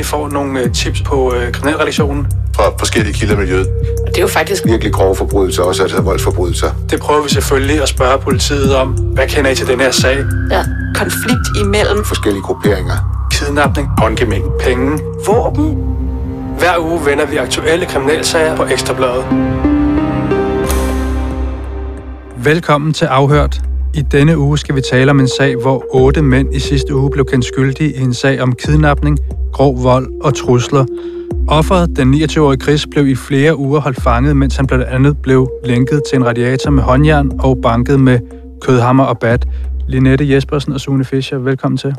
vi får nogle øh, tips på øh, kriminalrelationen. Fra forskellige kilder i miljøet. Og det er jo faktisk Virkelig grove forbrydelser, også altså voldsforbrydelser. Det prøver vi selvfølgelig at spørge politiet om. Hvad kender I til den her sag? ja, konflikt imellem Forskellige grupperinger. Kidnapning, håndgemæng, penge, våben. Hver uge vender vi aktuelle kriminalsager på Ekstrabladet. Velkommen til Afhørt. I denne uge skal vi tale om en sag, hvor otte mænd i sidste uge blev kendt skyldige i en sag om kidnapning, grov vold og trusler. Offeret, den 29-årige Chris, blev i flere uger holdt fanget, mens han blandt andet blev lænket til en radiator med håndjern og banket med kødhammer og bat. Linette Jespersen og Sune Fischer, velkommen til.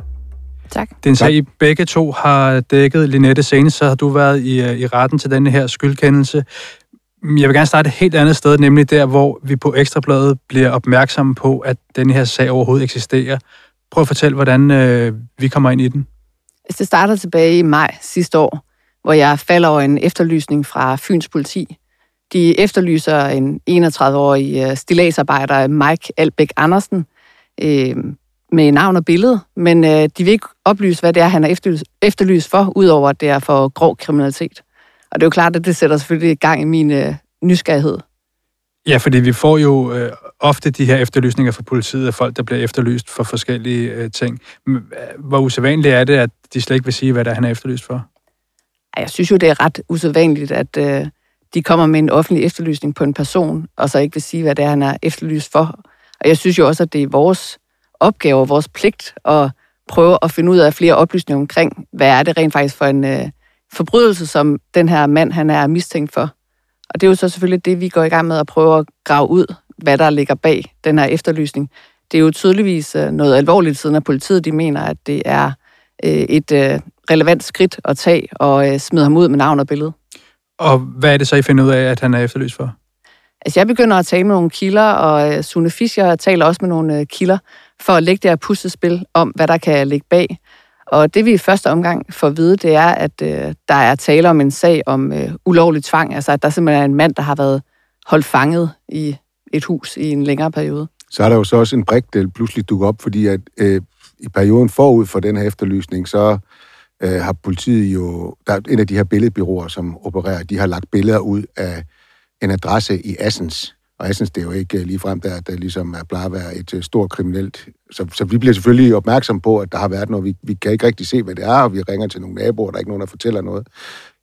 Tak. Det er en sag, I begge to har dækket. Linette, senest så har du været i, øh, i retten til denne her skyldkendelse. Mm, jeg vil gerne starte et helt andet sted, nemlig der, hvor vi på Ekstrabladet bliver opmærksomme på, at den her sag overhovedet eksisterer. Prøv at fortælle, hvordan øh, vi kommer ind i den. Det starter tilbage i maj sidste år, hvor jeg falder over en efterlysning fra Fyns politi. De efterlyser en 31-årig øh, stilagsarbejder, Mike Albæk Andersen, øh, med navn og billede, men øh, de vil ikke oplyse, hvad det er, han er efterlyst for, udover at det er for grov kriminalitet. Og det er jo klart, at det sætter selvfølgelig i gang i min øh, nysgerrighed. Ja, fordi vi får jo øh, ofte de her efterlysninger fra politiet af folk, der bliver efterlyst for forskellige øh, ting. Øh, Hvor usædvanligt er det, at de slet ikke vil sige, hvad det er, han er efterlyst for? Jeg synes jo, det er ret usædvanligt, at øh, de kommer med en offentlig efterlysning på en person, og så ikke vil sige, hvad det er, han er efterlyst for. Og jeg synes jo også, at det er vores opgave og vores pligt at prøve at finde ud af flere oplysninger omkring, hvad er det rent faktisk for en øh, forbrydelse, som den her mand han er mistænkt for. Og det er jo så selvfølgelig det, vi går i gang med at prøve at grave ud, hvad der ligger bag den her efterlysning. Det er jo tydeligvis øh, noget alvorligt, siden at politiet de mener, at det er øh, et øh, relevant skridt at tage og smide ham ud med navn og billede. Og hvad er det så, I finder ud af, at han er efterlyst for? Altså, jeg begynder at tale med nogle kilder, og Sune Fischer taler også med nogle kilder, for at lægge det her puslespil om, hvad der kan ligge bag. Og det vi i første omgang får at vide, det er, at øh, der er tale om en sag om øh, ulovlig tvang. Altså, at der simpelthen er en mand, der har været holdt fanget i et hus i en længere periode. Så er der jo så også en brik, der pludselig dukker op, fordi at øh, i perioden forud for den her efterlysning, så øh, har politiet jo, der er en af de her billedbyråer, som opererer, de har lagt billeder ud af en adresse i Assens. Og Assens, det er jo ikke øh, lige frem der, der ligesom er plejer at være et øh, stort kriminelt. Så, så vi bliver selvfølgelig opmærksom på, at der har været noget. Vi, vi kan ikke rigtig se, hvad det er, og vi ringer til nogle naboer, der er ikke nogen, der fortæller noget.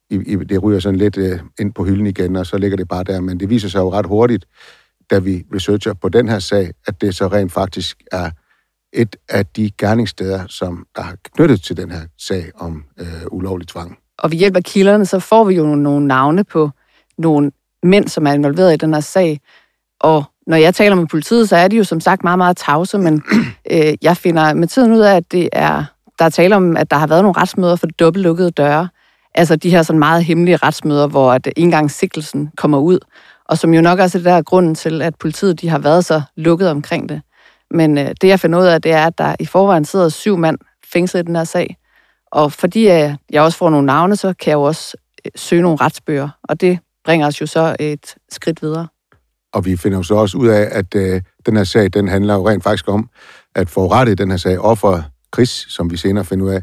I, i, det ryger sådan lidt øh, ind på hylden igen, og så ligger det bare der. Men det viser sig jo ret hurtigt, da vi researcher på den her sag, at det så rent faktisk er et af de gerningssteder, som der har knyttet til den her sag om øh, ulovlig tvang. Og ved hjælp af kilderne, så får vi jo nogle navne på nogle mænd, som er involveret i den her sag. Og når jeg taler med politiet, så er de jo som sagt meget, meget tavse, men øh, jeg finder med tiden ud af, at det er, der er tale om, at der har været nogle retsmøder for dobbeltlukkede døre. Altså de her sådan meget hemmelige retsmøder, hvor at engang sigtelsen kommer ud, og som jo nok også er det der grunden til, at politiet de har været så lukket omkring det. Men øh, det jeg finder ud af, det er, at der i forvejen sidder syv mand fængslet i den her sag. Og fordi øh, jeg også får nogle navne, så kan jeg jo også øh, søge nogle retsbøger, og det bringer os jo så et skridt videre. Og vi finder jo så også ud af, at øh, den her sag, den handler jo rent faktisk om, at forurettet den her sag, offer Chris, som vi senere finder ud af,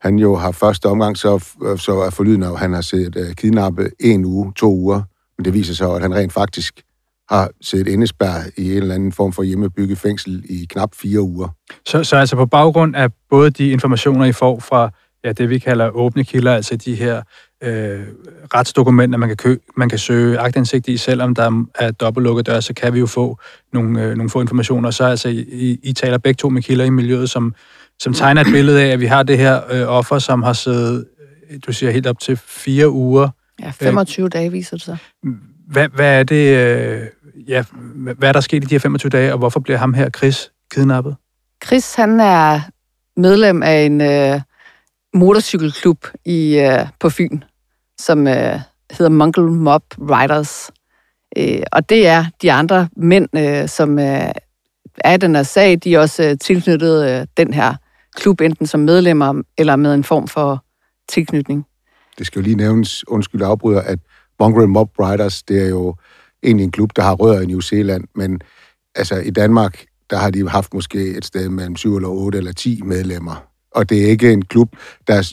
han jo har første omgang, så, øh, så er forlydende, at han har set øh, kidnappet en uge, to uger, men det viser sig, at han rent faktisk har siddet indespærret i en eller anden form for hjemmebygget fængsel i knap fire uger. Så, så altså på baggrund af både de informationer, I får fra ja, det, vi kalder åbne kilder, altså de her øh, retsdokumenter, man kan, kø, man kan søge agtindsigt i, selvom der er dobbeltlukket dør, så kan vi jo få nogle, øh, nogle få informationer. Så altså, I, I taler begge to med kilder i miljøet, som, som tegner et billede af, at vi har det her øh, offer, som har siddet, øh, du siger, helt op til fire uger. Ja, 25 øh, dage viser det sig. Hvad, hvad er det, øh, ja, hvad er der sket i de her 25 dage, og hvorfor bliver ham her, Chris, kidnappet? Chris, han er medlem af en øh, motorcykelklub i, øh, på Fyn, som øh, hedder Mongol Mob Riders. Øh, og det er de andre mænd, øh, som øh, er i den her sag, de er også øh, tilknyttet øh, den her klub, enten som medlemmer eller med en form for tilknytning. Det skal jo lige nævnes, undskyld afbryder, at Mongrel Mob Riders, det er jo egentlig en klub, der har rødder i New Zealand, men altså i Danmark, der har de haft måske et sted mellem 7 eller 8 eller 10 medlemmer og det er ikke en klub, der,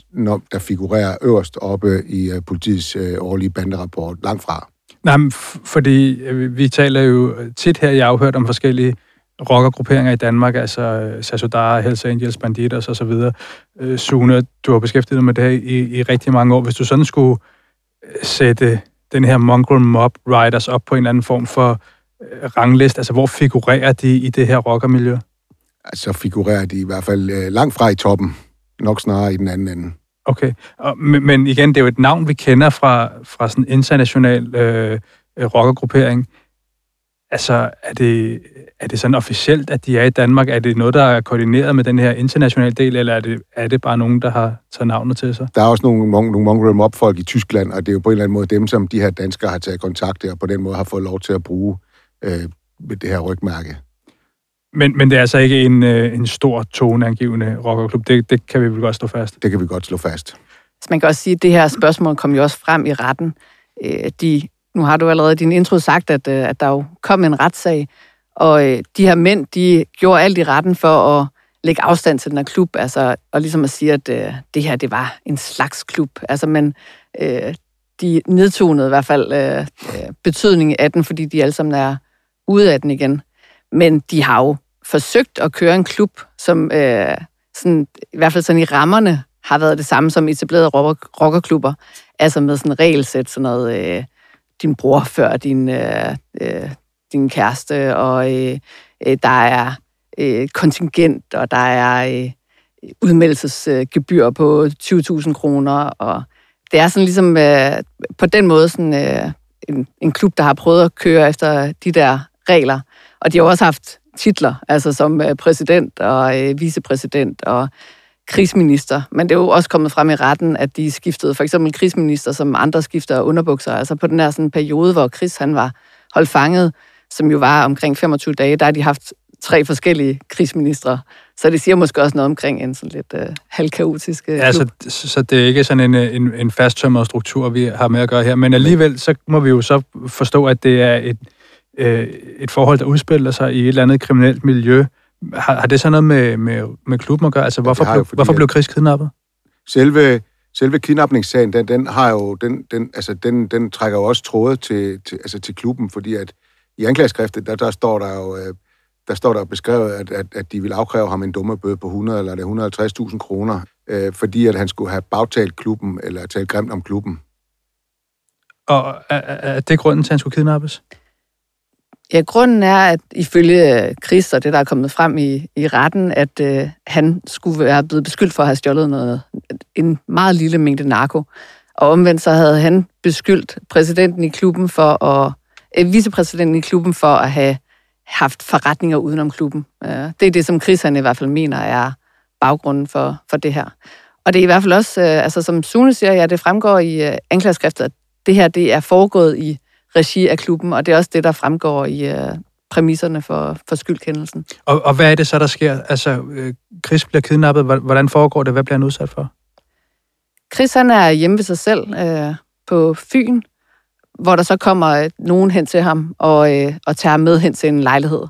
der figurerer øverst oppe i øh, politiets øh, årlige banderapport. Langt fra. Nej, men f- fordi øh, vi taler jo tit her i afhørt om forskellige rockergrupperinger i Danmark, altså øh, Sasodara, Hells Angels, Banditos og så videre. Øh, Sune, du har beskæftiget dig med det her i, i rigtig mange år. Hvis du sådan skulle sætte den her Mongrel Mob Riders op på en eller anden form for rangliste, altså hvor figurerer de i det her rockermiljø? Så figurerer de i hvert fald uh, langt fra i toppen. Nok snarere i den anden ende. Okay, og, men, igen, det er jo et navn, vi kender fra, fra sådan en international øh, øh, rockergruppering. Altså, er det, er det sådan officielt, at de er i Danmark? Er det noget, der er koordineret med den her internationale del, eller er det, er det bare nogen, der har taget navnet til sig? Der er også nogle, nogle, nogle mongrel mob-folk i Tyskland, og det er jo på en eller anden måde dem, som de her danskere har taget kontakt til, og på den måde har fået lov til at bruge øh, det her rygmærke. Men, men det er altså ikke en, øh, en stor toneangivende rockerklub. Det, det kan vi vel godt stå fast. Det kan vi godt slå fast. Så man kan også sige, at det her spørgsmål kom jo også frem i retten. Øh, De, nu har du allerede i din intro sagt, at, øh, at der jo kom en retssag, og øh, de her mænd, de gjorde alt i retten for at lægge afstand til den her klub, altså, og ligesom at sige, at øh, det her, det var en slags klub. Altså, men øh, de nedtonede i hvert fald øh, øh, betydningen af den, fordi de alle sammen er ude af den igen. Men de har jo forsøgt at køre en klub, som øh, sådan, i hvert fald sådan i rammerne har været det samme som etablerede rocker, rockerklubber. Altså med sådan regelsæt, sådan noget, øh, din bror før din, øh, øh, din kæreste, og øh, øh, der er øh, kontingent, og der er øh, udmeldelsesgebyr på 20.000 kroner, og det er sådan ligesom øh, på den måde sådan, øh, en, en klub, der har prøvet at køre efter de der regler. Og de har også haft titler, altså som øh, præsident og øh, vicepræsident og krigsminister. Men det er jo også kommet frem i retten, at de skiftede for eksempel krigsminister, som andre skifter underbukser. Altså på den her sådan, periode, hvor Chris han var holdt fanget, som jo var omkring 25 dage, der har de haft tre forskellige krigsministre. Så det siger måske også noget omkring en sådan lidt øh, halvkaotisk øh, Ja, klub. så, så det er ikke sådan en, en, en fasttømret struktur, vi har med at gøre her. Men alligevel, så må vi jo så forstå, at det er et, øh, et forhold, der udspiller sig i et eller andet kriminelt miljø. Har, har det så noget med, med, med klubben at gøre? Altså, hvorfor, jo, blev, hvorfor blev Chris kidnappet? Selve, selve kidnapningssagen, den, den har jo, den, den, altså, den, den trækker jo også tråde til, til, altså, til klubben, fordi at i anklageskriftet, der, der står der jo, øh, der står der beskrevet, at, at, at de vil afkræve ham en dummebøde på 100 eller er det 150.000 kroner, øh, fordi at han skulle have bagtalt klubben, eller talt grimt om klubben. Og er, er er det grunden til, at han skulle kidnappes? Ja, grunden er, at ifølge øh, Chris og det, der er kommet frem i, i retten, at øh, han skulle være blevet beskyldt for at have stjålet noget, en meget lille mængde narko. Og omvendt så havde han beskyldt præsidenten i klubben for at, øh, vicepræsidenten i klubben for at have haft forretninger udenom klubben. Øh, det er det, som Chris han i hvert fald mener er baggrunden for, for det her. Og det er i hvert fald også, øh, altså som Sune siger, ja, det fremgår i øh, anklageskriftet, at det her det er foregået i regi af klubben, og det er også det, der fremgår i øh, præmisserne for, for skyldkendelsen. Og, og hvad er det så, der sker? Altså, øh, Chris bliver kidnappet. Hvor- Hvordan foregår det? Hvad bliver han udsat for? Chris han er hjemme ved sig selv øh, på Fyn, hvor der så kommer øh, nogen hen til ham og, øh, og tager ham med hen til en lejlighed.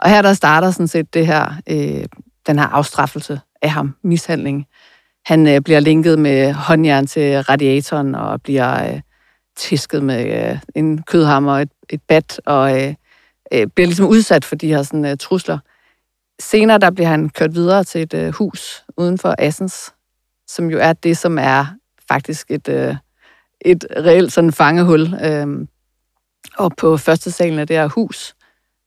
Og her der starter sådan set det her, øh, den her afstraffelse af ham, mishandling. Han øh, bliver linket med håndjern til radiatoren og bliver øh, tæsket med øh, en kødhammer og et, et bat, og øh, øh, bliver ligesom udsat for de her sådan, øh, trusler. Senere der bliver han kørt videre til et øh, hus uden for Assens, som jo er det, som er faktisk et, øh, et reelt sådan fangehul. Øh, og på første salen af det her hus,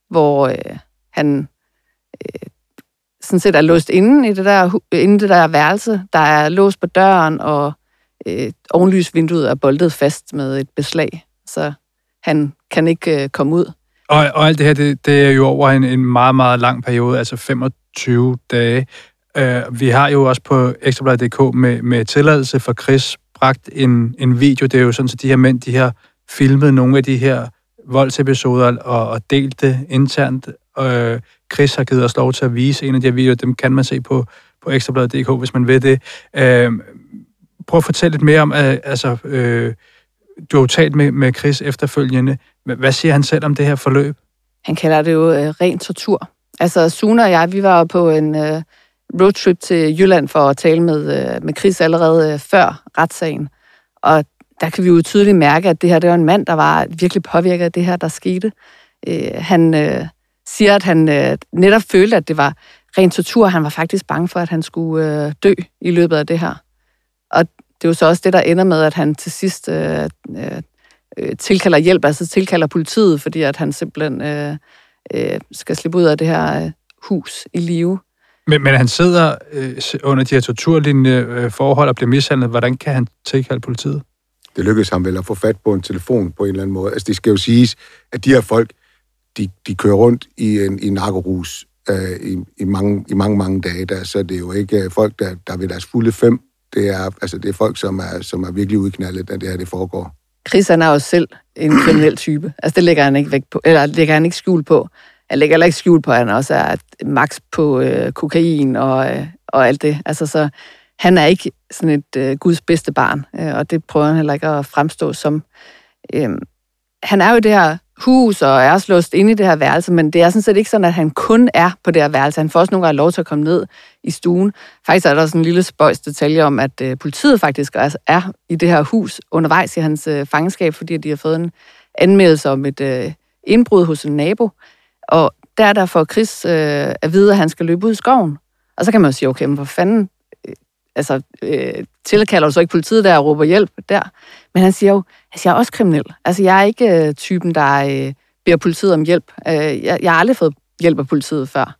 hvor øh, han øh, sådan set er låst inde i det der, inde i det der værelse. Der er låst på døren, og øh, ovenlysvinduet er boltet fast med et beslag, så han kan ikke øh, komme ud. Og, og alt det her, det, det er jo over en, en meget, meget lang periode, altså 25 dage. Øh, vi har jo også på ekstrabladet.dk med, med tilladelse for Chris bragt en, en video. Det er jo sådan, at de her mænd, de har filmet nogle af de her voldsepisoder og, og delt det internt. Øh, Chris har givet os lov til at vise en af de her videoer. Dem kan man se på, på ekstrabladet.dk, hvis man vil det. Øh, prøv at fortælle lidt mere om, øh, altså, øh, du har jo talt med, med Chris efterfølgende. Hvad siger han selv om det her forløb? Han kalder det jo øh, ren tortur. Altså Sune og jeg, vi var jo på en, øh, roadtrip til Jylland for at tale med, øh, med Chris allerede øh, før retssagen. Og der kan vi jo tydeligt mærke, at det her det var en mand, der var virkelig påvirket af det her, der skete. Øh, han øh, siger, at han øh, netop følte, at det var ren tortur. Han var faktisk bange for, at han skulle øh, dø i løbet af det her. Og det er jo så også det, der ender med, at han til sidst øh, øh, tilkalder hjælp, altså tilkalder politiet, fordi at han simpelthen øh, øh, skal slippe ud af det her øh, hus i live. Men, men han sidder øh, under de her torturlignende øh, forhold og bliver mishandlet. Hvordan kan han tilkalde politiet? Det lykkedes ham vel at få fat på en telefon på en eller anden måde. Altså, det skal jo siges, at de her folk, de, de kører rundt i en i narkorus øh, i, i, mange, i mange, mange dage. Der, så det er jo ikke øh, folk, der, der er ved deres fulde fem. Det er, altså, det er folk, som er, som er virkelig udknaldet, at det her det foregår. Chris han er jo selv en kriminel type. Altså det lægger han ikke væk på, eller lægger han ikke skjul på. Han lægger heller ikke skjul på, at han også er max på øh, kokain og, øh, og alt det. Altså så han er ikke sådan et øh, Guds bedste barn, øh, og det prøver han heller ikke at fremstå som. Øh, han er jo det her hus og er også låst inde i det her værelse, men det er sådan set ikke sådan, at han kun er på det her værelse. Han får også nogle gange lov til at komme ned i stuen. Faktisk er der også en lille spøjs detalje om, at øh, politiet faktisk også er i det her hus undervejs i hans øh, fangenskab, fordi de har fået en anmeldelse om et øh, indbrud hos en nabo. Og der der får Chris øh, at vide, at han skal løbe ud i skoven. Og så kan man jo sige, okay, men hvor fanden altså, øh, tilkalder du så ikke politiet der og råber hjælp der. Men han siger jo, altså, jeg er også kriminel. Altså, jeg er ikke øh, typen, der øh, beder politiet om hjælp. Øh, jeg, jeg har aldrig fået hjælp af politiet før.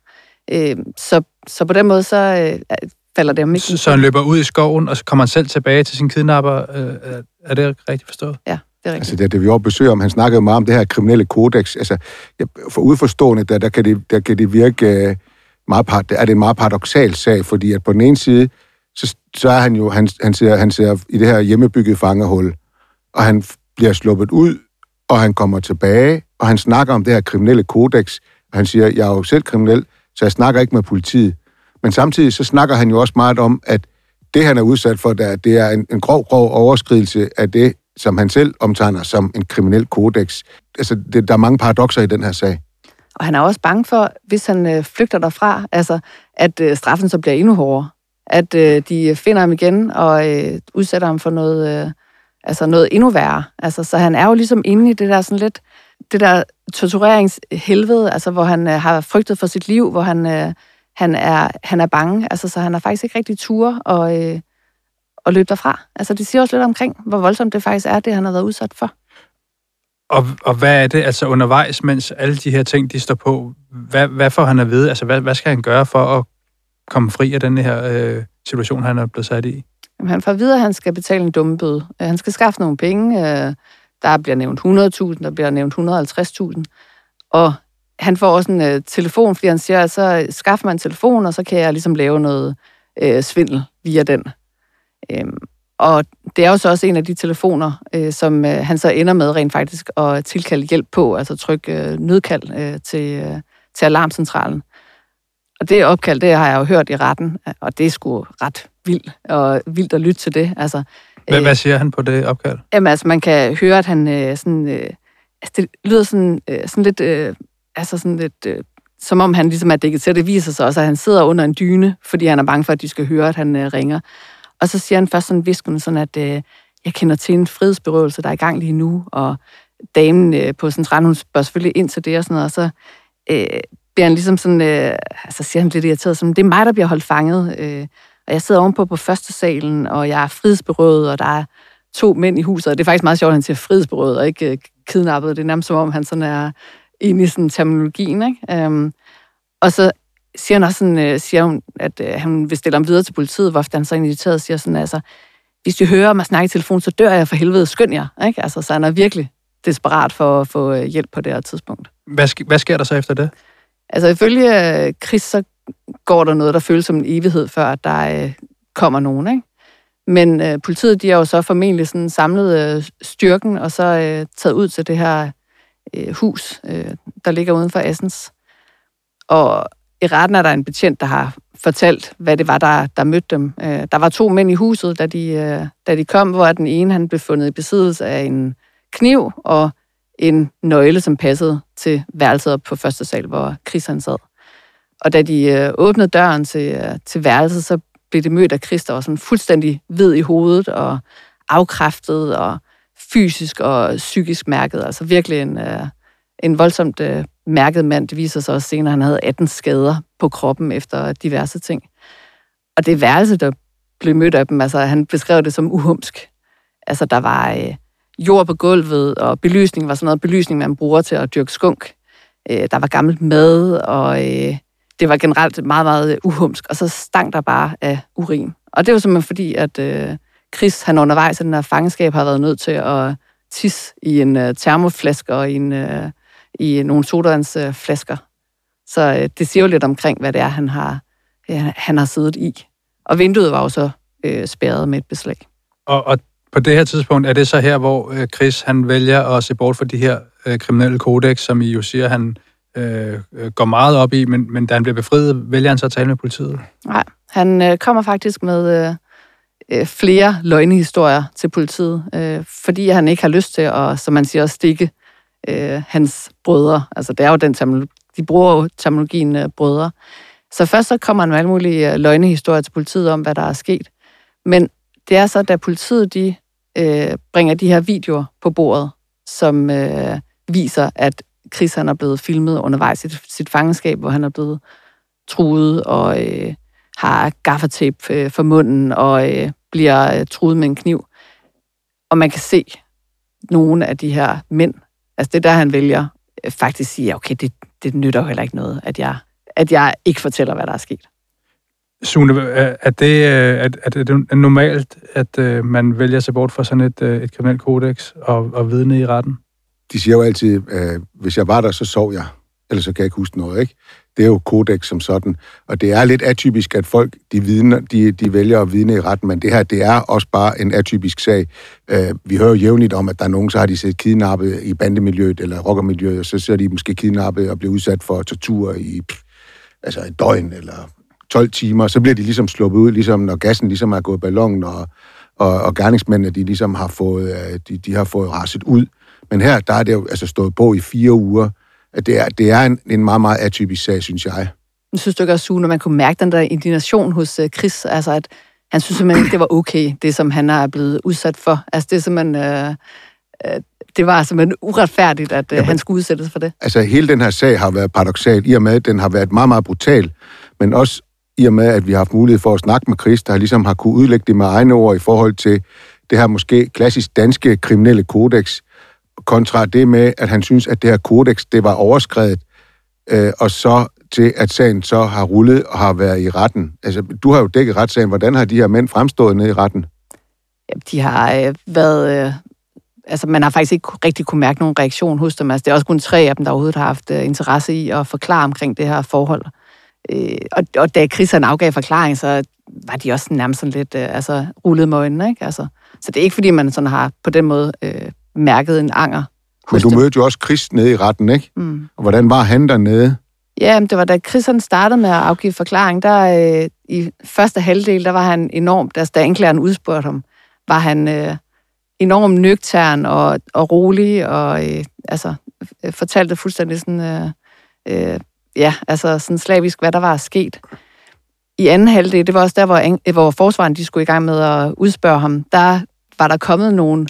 Øh, så, så på den måde, så øh, falder det om ikke. Så, så han løber ud i skoven, og så kommer han selv tilbage til sin kidnapper. Øh, er det rigtigt forstået? Ja. Det er altså, det, det vi var besøg om, han snakkede meget om det her kriminelle kodex. Altså, for udforstående, der, der, kan det, der kan det virke øh, meget, er det en meget paradoxal sag, fordi at på den ene side, så, så er han jo, han, han, ser, han ser i det her hjemmebygget fangehul, og han bliver sluppet ud, og han kommer tilbage, og han snakker om det her kriminelle kodex, og han siger, jeg er jo selv kriminel, så jeg snakker ikke med politiet. Men samtidig så snakker han jo også meget om, at det, han er udsat for, der, det er en, en grov, grov overskridelse af det, som han selv omtegner som en kriminel kodex. Altså, det, der er mange paradoxer i den her sag. Og han er også bange for, hvis han øh, flygter derfra, altså, at øh, straffen så bliver endnu hårdere at øh, de finder ham igen og øh, udsætter ham for noget, øh, altså noget endnu værre. Altså, så han er jo ligesom inde i det der sådan lidt, det der tortureringshelvede, altså hvor han øh, har frygtet for sit liv, hvor han, øh, han, er, han er bange. Altså, så han har faktisk ikke rigtig tur og, øh, og løbe derfra. Altså, det siger også lidt omkring, hvor voldsomt det faktisk er, det han har været udsat for. Og, og hvad er det altså undervejs, mens alle de her ting, de står på? Hvad, hvad får han at vide? Altså, hvad, hvad skal han gøre for at komme fri af den her øh, situation, han er blevet sat i? Jamen, han får videre, at han skal betale en dummebøde. Øh, han skal skaffe nogle penge. Øh, der bliver nævnt 100.000, der bliver nævnt 150.000. Og han får også en øh, telefon, fordi han siger, at så skaffer man en telefon, og så kan jeg ligesom lave noget øh, svindel via den. Øhm, og det er jo så også en af de telefoner, øh, som øh, han så ender med rent faktisk at tilkalde hjælp på, altså trykke øh, nødkald øh, til, øh, til alarmcentralen. Og det opkald, det har jeg jo hørt i retten, og det er sgu ret vildt, og vildt at lytte til det. Altså, hvad, øh, hvad siger han på det opkald? Jamen altså, man kan høre, at han øh, sådan... Øh, altså, det lyder sådan, øh, sådan lidt... Øh, altså sådan lidt... Øh, som om han ligesom er dækket til. Det viser sig også, at han sidder under en dyne, fordi han er bange for, at de skal høre, at han øh, ringer. Og så siger han først sådan viskende sådan, at øh, jeg kender til en frihedsberøvelse, der er i gang lige nu, og damen øh, på centralen, hun spørger selvfølgelig ind til det og sådan noget, og så øh, bliver han ligesom sådan, øh, altså siger han lidt irriteret, som, det er mig, der bliver holdt fanget, øh, og jeg sidder ovenpå på første salen, og jeg er frihedsberøvet, og der er to mænd i huset, og det er faktisk meget sjovt, at han siger frihedsberøvet, og ikke øh, kidnappet. Det er nærmest som om, han sådan er inde i sådan terminologien, ikke? Um, og så siger han også sådan, øh, siger hun, at øh, han vil stille ham videre til politiet, hvorfor han så inviteret siger sådan, altså, hvis du hører mig snakke i telefon, så dør jeg for helvede, skynd jer, ikke? Altså, så han er virkelig desperat for at få øh, hjælp på det her tidspunkt. Hvad, sk- hvad sker der så efter det? Altså ifølge øh, Chris, så går der noget, der føles som en evighed, før der øh, kommer nogen. Ikke? Men øh, politiet de har jo så formentlig sådan samlet øh, styrken, og så øh, taget ud til det her øh, hus, øh, der ligger uden for Assens. Og i retten er der en betjent, der har fortalt, hvad det var, der, der mødte dem. Øh, der var to mænd i huset, da de, øh, da de kom, hvor den ene han blev fundet i besiddelse af en kniv, og en nøgle, som passede til værelset på første sal, hvor Chris han sad. Og da de øh, åbnede døren til, øh, til værelset, så blev det mødt af Chris, der var sådan fuldstændig hvid i hovedet og afkræftet og fysisk og psykisk mærket. Altså virkelig en, øh, en voldsomt øh, mærket mand. Det viser sig også senere, at han havde 18 skader på kroppen efter diverse ting. Og det værelse, der blev mødt af dem, altså han beskrev det som uhumsk. Altså der var øh, jord på gulvet, og belysning var sådan noget belysning, man bruger til at dyrke skunk. Øh, der var gammelt mad, og øh, det var generelt meget, meget øh, uhumsk. Og så stank der bare af urin. Og det var simpelthen fordi, at øh, Chris, han undervejs i den her fangenskab, har været nødt til at tisse i en øh, termoflaske og i, en, øh, i nogle sodavandsflasker. Øh, flasker. så øh, det siger jo lidt omkring, hvad det er, han har, øh, han har siddet i. Og vinduet var jo så øh, spærret med et beslag. Og, og på det her tidspunkt er det så her, hvor øh, Chris han vælger at se bort fra de her øh, kriminelle kodex, som I jo siger, han øh, øh, går meget op i, men, men da han bliver befriet, vælger han så at tale med politiet? Nej, han øh, kommer faktisk med øh, øh, flere løgnehistorier til politiet, øh, fordi han ikke har lyst til at, som man siger, stikke øh, hans brødre. Altså det er jo den terminologi, de bruger jo terminologien øh, brødre. Så først så kommer han med alle mulige øh, løgnehistorier til politiet om, hvad der er sket. Men det er så, da politiet de, øh, bringer de her videoer på bordet, som øh, viser, at Chris han er blevet filmet undervejs i sit, sit fangenskab, hvor han er blevet truet og øh, har gaffatape øh, for munden og øh, bliver øh, truet med en kniv. Og man kan se nogle af de her mænd, altså det der han vælger, øh, faktisk sige, okay, det, det nytter jo heller ikke noget, at jeg, at jeg ikke fortæller, hvad der er sket. Sune, er det, øh, er, er det normalt, at øh, man vælger sig bort fra sådan et, øh, et kriminelt kodex og, og vidne i retten? De siger jo altid, at hvis jeg var der, så sov jeg. Ellers så kan jeg ikke huske noget, ikke? Det er jo kodex som sådan. Og det er lidt atypisk, at folk de, vidner, de, de vælger at vidne i retten, men det her, det er også bare en atypisk sag. Vi hører jo jævnligt om, at der er nogen, så har de set kidnappet i bandemiljøet eller rockermiljøet, og så ser de måske kidnappet og bliver udsat for tortur i pff, altså et døgn eller 12 timer, så bliver de ligesom sluppet ud, ligesom når gassen ligesom er gået ballongen, og, og, og gerningsmændene, de ligesom har fået, øh, de, de har fået raset ud. Men her, der er det jo altså stået på i fire uger. At det er, det er en, en meget, meget atypisk sag, synes jeg. Jeg synes du ikke også, når man kunne mærke den der indignation hos øh, Chris, altså at han synes simpelthen ikke, det var okay, det som han er blevet udsat for. Altså det er simpelthen... Øh, øh, det var simpelthen uretfærdigt, at øh, Jamen, han skulle udsættes for det. Altså, hele den her sag har været paradoxal, i og med, at den har været meget, meget brutal, men også i og med, at vi har haft mulighed for at snakke med Chris, der ligesom har kunne udlægge det med egne ord i forhold til det her måske klassisk danske kriminelle kodex, kontra det med, at han synes, at det her kodex, det var overskrevet, øh, og så til, at sagen så har rullet og har været i retten. Altså, du har jo dækket retssagen. Hvordan har de her mænd fremstået nede i retten? Jamen, de har øh, været... Øh, altså, man har faktisk ikke rigtig kunne mærke nogen reaktion hos dem. Altså, det er også kun tre af dem, der overhovedet har haft øh, interesse i at forklare omkring det her forhold. Øh, og, og da han afgav forklaring, så var de også nærmest sådan lidt øh, altså, rullet med øjnene. Ikke? Altså, så det er ikke, fordi man sådan har på den måde øh, mærket en anger. Men du mødte jo også Chris nede i retten, ikke? Mm. Og hvordan var han dernede? Ja, det var da Chris han startede med at afgive forklaring, der øh, i første halvdel, der var han enormt, altså da anklageren udspurgte ham, var han øh, enormt nøgtern og, og rolig, og øh, altså øh, fortalte fuldstændig sådan, øh, øh, ja, altså sådan slavisk, hvad der var sket. I anden halvdel, det var også der, hvor, hvor forsvaren de skulle i gang med at udspørge ham, der var der kommet nogle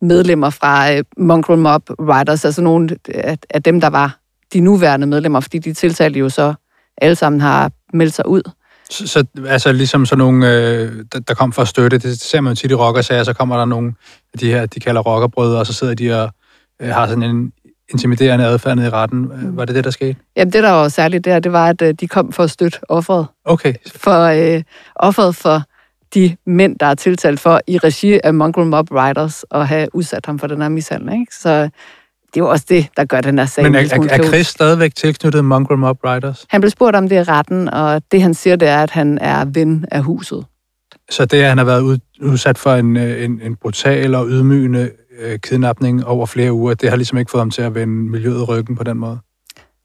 medlemmer fra øh, Mongrel Mob Riders, altså nogle af, af dem, der var de nuværende medlemmer, fordi de tiltalte jo så alle sammen har meldt sig ud. Så, så altså ligesom sådan nogle, øh, der, der kom for at støtte, det ser man jo tit i rockersager, så kommer der nogle af de her, de kalder rockerbrødre, og så sidder de og øh, har sådan en intimiderende adfærd i retten. Var det det, der skete? Jamen, det der var særligt der, det var, at øh, de kom for at støtte offeret. Okay. For øh, offeret for de mænd, der er tiltalt for i regi af Mongrel Mob Riders at have udsat ham for den her mishandling. Ikke? Så det er jo også det, der gør den her sag. Men er, er, er Chris stadigvæk tilknyttet Mongrel Mob Riders? Han blev spurgt om det i retten, og det han siger, det er, at han er ven af huset. Så det, at han har været udsat for en, øh, en, en brutal og ydmygende øh, kidnapning over flere uger, det har ligesom ikke fået ham til at vende miljøet ryggen på den måde?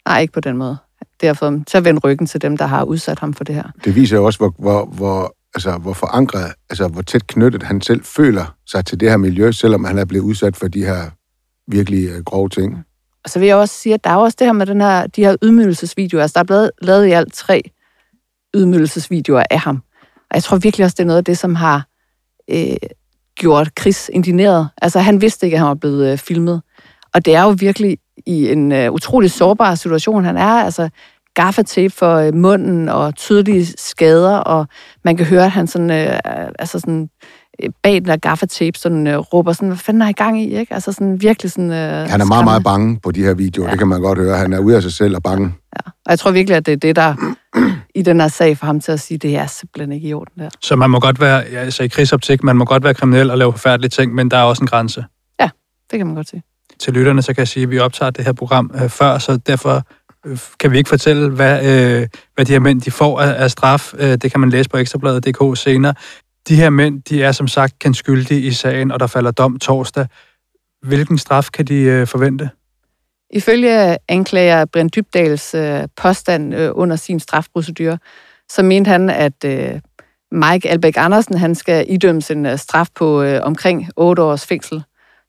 Nej, ikke på den måde. Det har fået ham til at vende ryggen til dem, der har udsat ham for det her. Det viser jo også, hvor, hvor, hvor, altså, hvor forankret, altså hvor tæt knyttet han selv føler sig til det her miljø, selvom han er blevet udsat for de her virkelig øh, grove ting. Og så vil jeg også sige, at der er også det her med den her, de her ydmygelsesvideoer. Altså, der er blevet lavet i alt tre ydmygelsesvideoer af ham. Og jeg tror virkelig også, det er noget af det, som har øh, gjort Chris indineret. Altså, han vidste ikke, at han var blevet øh, filmet. Og det er jo virkelig i en øh, utrolig sårbar situation, han er. Altså, gaffatape for øh, munden og tydelige skader, og man kan høre, at han sådan, øh, altså sådan, øh, bag den der gaffatape sådan, øh, råber sådan, hvad fanden er I gang i, ikke? Altså sådan virkelig sådan... Øh, Han er meget, skræmmende. meget bange på de her videoer. Ja. Det kan man godt høre. Han er ude af sig selv og bange. Ja. Og jeg tror virkelig, at det er det, der i den her sag for ham til at sige, det er simpelthen ikke i orden der. Så man må godt være, ja, altså i krigsoptik, man må godt være kriminel og lave forfærdelige ting, men der er også en grænse. Det kan man godt sige. Til lytterne, så kan jeg sige, at vi optager det her program øh, før, så derfor øh, kan vi ikke fortælle, hvad, øh, hvad de her mænd de får af, af straf. Øh, det kan man læse på ekstrabladet.dk senere. De her mænd, de er som sagt kendt skyldige i sagen, og der falder dom torsdag. Hvilken straf kan de øh, forvente? Ifølge anklager Brent Dybdals øh, påstand øh, under sin strafprocedure, så mente han, at øh, Mike Albeck Andersen han skal idømmes en øh, straf på øh, omkring 8 års fængsel.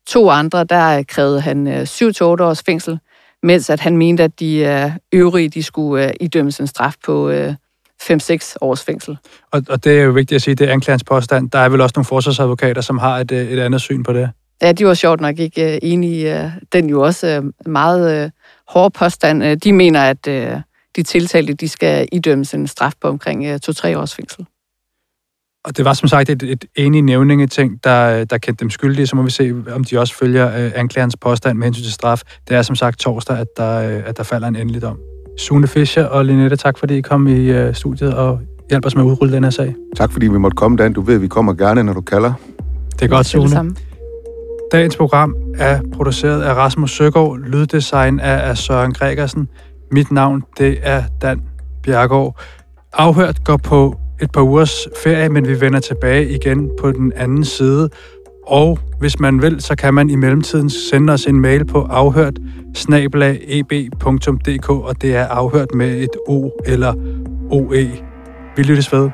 To andre, der øh, krævede han øh, 7-8 års fængsel, mens at han mente, at de øh, øvrige de skulle øh, idømmes en straf på øh, 5-6 års fængsel. Og, og det er jo vigtigt at sige, det er anklagerens påstand. Der er vel også nogle forsvarsadvokater, som har et, øh, et andet syn på det. Ja, de var sjovt nok ikke øh, enige i øh, den jo også øh, meget øh, hårde påstand. Øh, de mener, at øh, de tiltalte de skal idømmes en straf på omkring øh, 2-3 års fængsel. Og det var som sagt et, et enige nævningeting, der, der kendte dem skyldige, så må vi se, om de også følger øh, anklagerens påstand med hensyn til straf. Det er som sagt torsdag, at der, øh, at der falder en endelig dom. Sune Fischer og Linette, tak fordi I kom i øh, studiet og hjalp os med at udrulle den her sag. Tak fordi vi måtte komme, Dan. Du ved, vi kommer gerne, når du kalder. Det er godt, Det er det Sune. samme. Dagens program er produceret af Rasmus Søgaard, lyddesign af, af Søren Gregersen. Mit navn, det er Dan Bjergård. Afhørt går på et par ugers ferie, men vi vender tilbage igen på den anden side. Og hvis man vil, så kan man i mellemtiden sende os en mail på afhørt e og det er afhørt med et O eller OE. Vi lyttes ved.